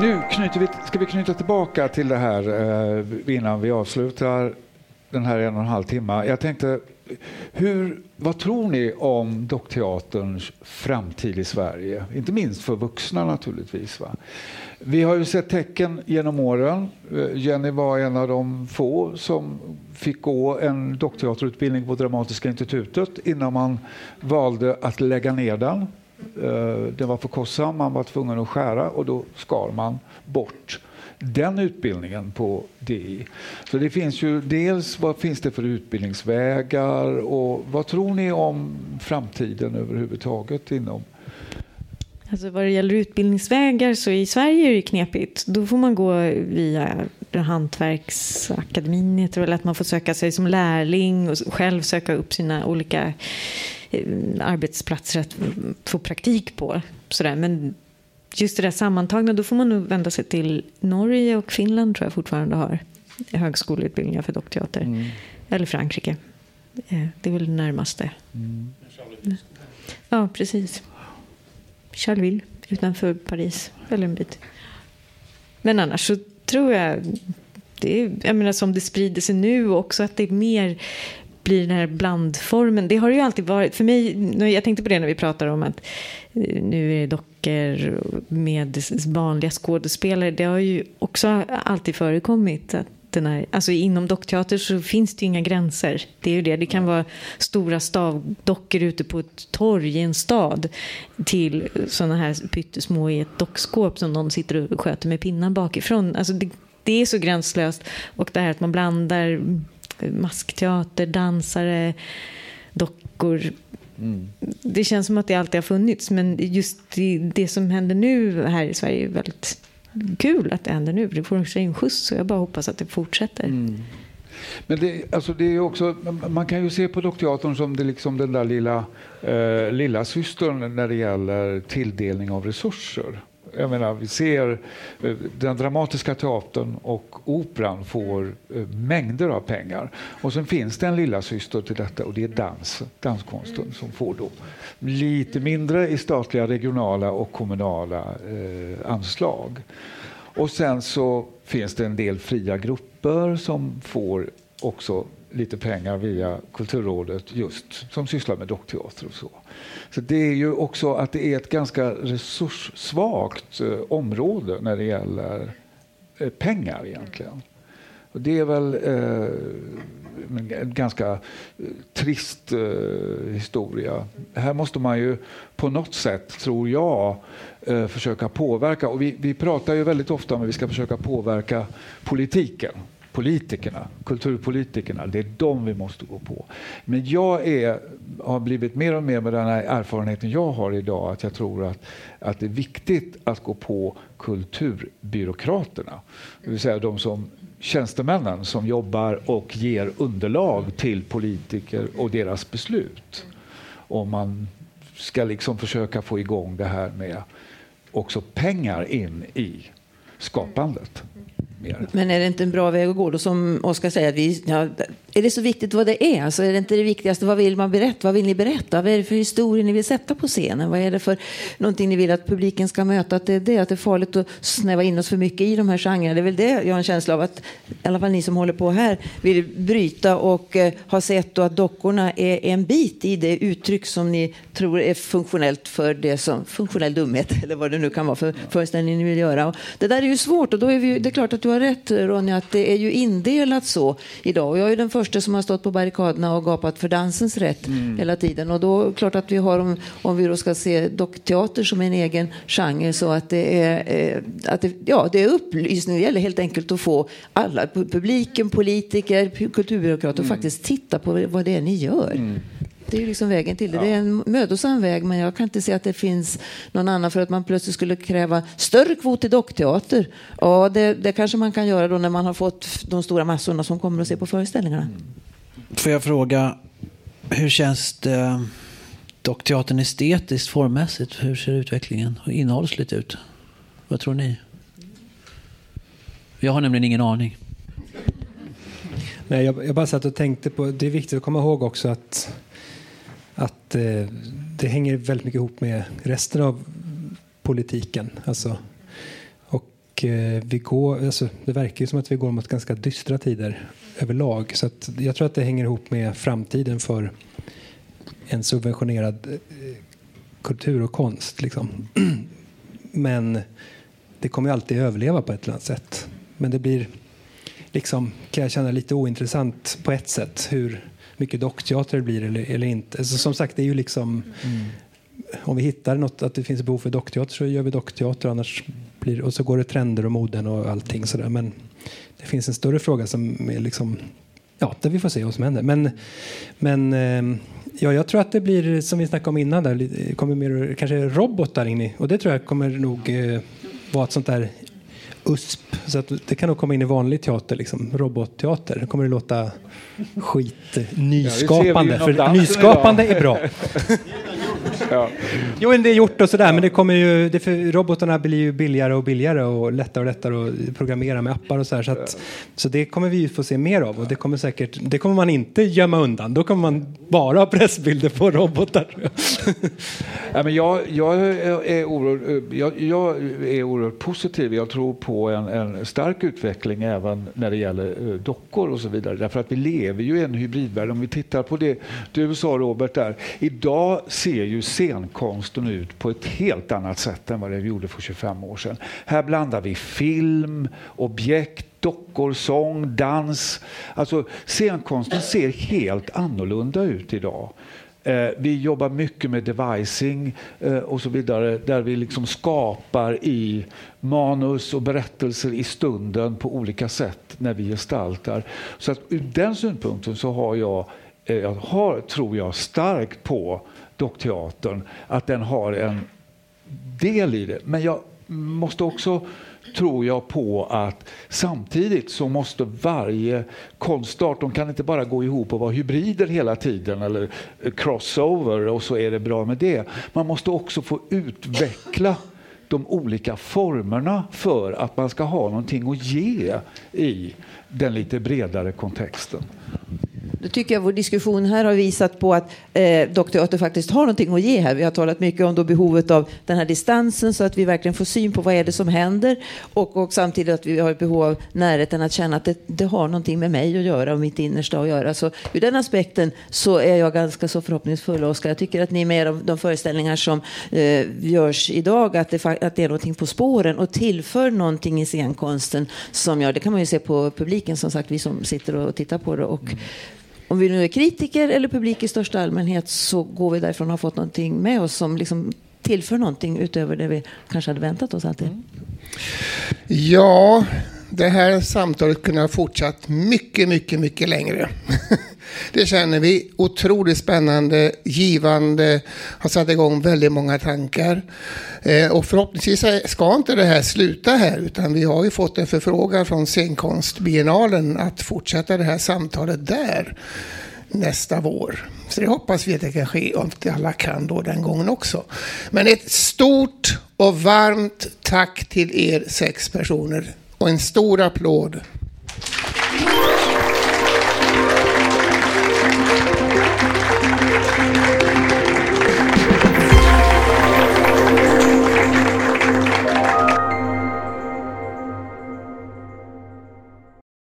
Nu knyter vi, ska vi knyta tillbaka till det här eh, innan vi avslutar den här en och en halv timme. Jag tänkte, hur, vad tror ni om dockteaterns framtid i Sverige? Inte minst för vuxna naturligtvis. Va? Vi har ju sett tecken genom åren. Eh, Jenny var en av de få som fick gå en dockteaterutbildning på Dramatiska institutet innan man valde att lägga ner den. Eh, den var för kostsam, man var tvungen att skära och då skar man bort den utbildningen på DI. Så det finns ju dels vad finns det för utbildningsvägar och vad tror ni om framtiden överhuvudtaget inom Alltså vad det gäller utbildningsvägar så i Sverige är det knepigt. Då får man gå via Hantverksakademin, heter det väl, att man får söka sig som lärling och själv söka upp sina olika eh, arbetsplatser att få praktik på. Sådär. Men just det där sammantagna, då får man nog vända sig till Norge och Finland tror jag fortfarande har högskoleutbildningar för dockteater. Mm. Eller Frankrike. Eh, det är väl det närmaste. Mm. Ja, precis. Charleville utanför Paris, eller en bit. Men annars så tror jag, det är, jag menar som det sprider sig nu också, att det är mer blir den här blandformen. Det har det ju alltid varit. För mig, jag tänkte på det när vi pratade om att eh, nu är det dockor med vanliga skådespelare. Det har ju också alltid förekommit att den här, alltså inom dockteater så finns det ju inga gränser. Det är ju det. Det kan vara stora stavdockor ute på ett torg i en stad till sådana här pyttesmå i ett dockskåp som någon sitter och sköter med pinnar bakifrån. Alltså det, det är så gränslöst. Och det här att man blandar maskteater, dansare, dockor. Mm. Det känns som att det alltid har funnits men just det, det som händer nu här i Sverige är väldigt kul att det händer nu. Det får en skjuts så jag bara hoppas att det fortsätter. Mm. Men det, alltså det är också, man kan ju se på Dockteatern som det liksom den där lilla, eh, lilla systern när det gäller tilldelning av resurser. Jag menar, vi ser eh, den dramatiska teatern och operan får eh, mängder av pengar. Och sen finns det en lilla syster till detta och det är dans, danskonsten som får då lite mindre i statliga, regionala och kommunala eh, anslag. Och sen så finns det en del fria grupper som får också lite pengar via Kulturrådet just som sysslar med dockteater och så. Så det är ju också att det är ett ganska resurssvagt eh, område när det gäller eh, pengar egentligen. Och det är väl eh, en ganska eh, trist eh, historia. Här måste man ju på något sätt, tror jag, eh, försöka påverka. Och vi, vi pratar ju väldigt ofta om att vi ska försöka påverka politiken politikerna, kulturpolitikerna. Det är de vi måste gå på. Men jag är, har blivit mer och mer med den här erfarenheten jag har idag att jag tror att, att det är viktigt att gå på kulturbyråkraterna. Det vill säga de som tjänstemännen som jobbar och ger underlag till politiker och deras beslut. Om man ska liksom försöka få igång det här med också pengar in i skapandet mer. Men är det inte en bra väg att gå då som Oskar säger? Att vi, ja, är det så viktigt vad det är? Alltså är det inte det viktigaste? Vad vill man berätta? Vad vill ni berätta? Vad är det för historia ni vill sätta på scenen? Vad är det för någonting ni vill att publiken ska möta? Att det är det, att det är farligt att snäva in oss för mycket i de här genrerna. Det är väl det jag har en känsla av att i alla fall ni som håller på här vill bryta och eh, har sett att dockorna är en bit i det uttryck som ni tror är funktionellt för det som funktionell dumhet eller vad det nu kan vara för föreställning ni vill göra. Och det där är ju svårt och då är vi, det är klart att du har rätt Ronja att det är ju indelat så idag. Och jag är den första som har stått på barrikaderna och gapat för dansens rätt mm. hela tiden. Och då klart att vi har, om, om vi då ska se dockteater som en egen genre, så att det är, eh, att det, ja, det är upplysning. Det gäller helt enkelt att få alla, publiken, politiker, kulturbyråkrater, mm. faktiskt titta på vad det är ni gör. Mm. Det är liksom vägen till det. Ja. Det är en mödosam väg, men jag kan inte se att det finns någon annan för att man plötsligt skulle kräva större kvot i dockteater. Ja, det, det kanske man kan göra då när man har fått de stora massorna som kommer att se på föreställningarna. Mm. Får jag fråga, hur känns det dockteatern estetiskt, formmässigt? Hur ser utvecklingen och innehållsligt ut? Vad tror ni? Jag har nämligen ingen aning. Nej, jag, jag bara satt och tänkte på, det är viktigt att komma ihåg också att att eh, det hänger väldigt mycket ihop med resten av politiken. Alltså, och eh, vi går, alltså, det verkar ju som att vi går mot ganska dystra tider överlag. Så att jag tror att det hänger ihop med framtiden för en subventionerad eh, kultur och konst. Liksom. Men det kommer ju alltid överleva på ett eller annat sätt. Men det blir, liksom, kan jag känna, lite ointressant på ett sätt hur mycket dockteater det blir eller, eller inte. Alltså, som sagt, det är ju liksom mm. Om vi hittar något, att det finns behov för dockteater så gör vi dockteater. Annars blir, och så går det trender och moden och allting sådär. Men det finns en större fråga som är liksom Ja, där vi får se vad som händer. Men, men eh, ja, jag tror att det blir, som vi snackade om innan, där, kommer mer kanske robotar in i. Och det tror jag kommer nog eh, vara ett sånt där USP. Så det kan nog komma in i vanlig teater, liksom, robotteater. Då kommer det låta skit nyskapande. Ja, för nyskapande idag. är bra. ja. Jo, det är gjort och sådär, men det kommer ju, det för, robotarna blir ju billigare och billigare och lättare och lättare att programmera med appar och så här, så, att, så det kommer vi ju få se mer av och det kommer säkert, det kommer man inte gömma undan. Då kommer man bara ha pressbilder på robotar. ja, men jag, jag, är oerhört, jag, jag är oerhört positiv. Jag tror på en, en stark utveckling även när det gäller eh, dockor och så vidare. Därför att vi lever ju i en hybridvärld. Om vi tittar på det du sa Robert där. Idag ser ju scenkonsten ut på ett helt annat sätt än vad det gjorde för 25 år sedan. Här blandar vi film, objekt, dockor, sång, dans. Alltså scenkonsten ser helt annorlunda ut idag. Eh, vi jobbar mycket med devising eh, och så vidare där vi liksom skapar i manus och berättelser i stunden på olika sätt när vi gestaltar. Så att ur den synpunkten så har jag, Eh, jag har, tror jag starkt på dockteatern, att den har en del i det. Men jag måste också, tror jag, på att samtidigt så måste varje konstart, de kan inte bara gå ihop och vara hybrider hela tiden eller eh, crossover och så är det bra med det. Man måste också få utveckla de olika formerna för att man ska ha någonting att ge i den lite bredare kontexten. Då tycker jag vår diskussion här har visat på att eh, Dockteater faktiskt har någonting att ge här. Vi har talat mycket om då behovet av den här distansen så att vi verkligen får syn på vad är det som händer och, och samtidigt att vi har ett behov av närheten att känna att det, det, har någonting med mig att göra och mitt innersta att göra. Så ur den aspekten så är jag ganska så förhoppningsfull, Oskar. Jag tycker att ni med de, de föreställningar som eh, görs idag, att det, att det är någonting på spåren och tillför någonting i scenkonsten som jag, det kan man ju se på publiken som sagt, vi som sitter och tittar på det. Och, mm om vi nu är kritiker eller publik i största allmänhet så går vi därifrån och har fått någonting med oss som liksom tillför någonting utöver det vi kanske hade väntat oss alltid. Mm. Ja, det här samtalet kunde ha fortsatt mycket, mycket, mycket längre. Det känner vi. Otroligt spännande, givande, har satt igång väldigt många tankar. Eh, och förhoppningsvis ska inte det här sluta här, utan vi har ju fått en förfrågan från scenkonstbiennalen att fortsätta det här samtalet där nästa vår. Så det hoppas vi att det kan ske, om inte alla kan då den gången också. Men ett stort och varmt tack till er sex personer och en stor applåd.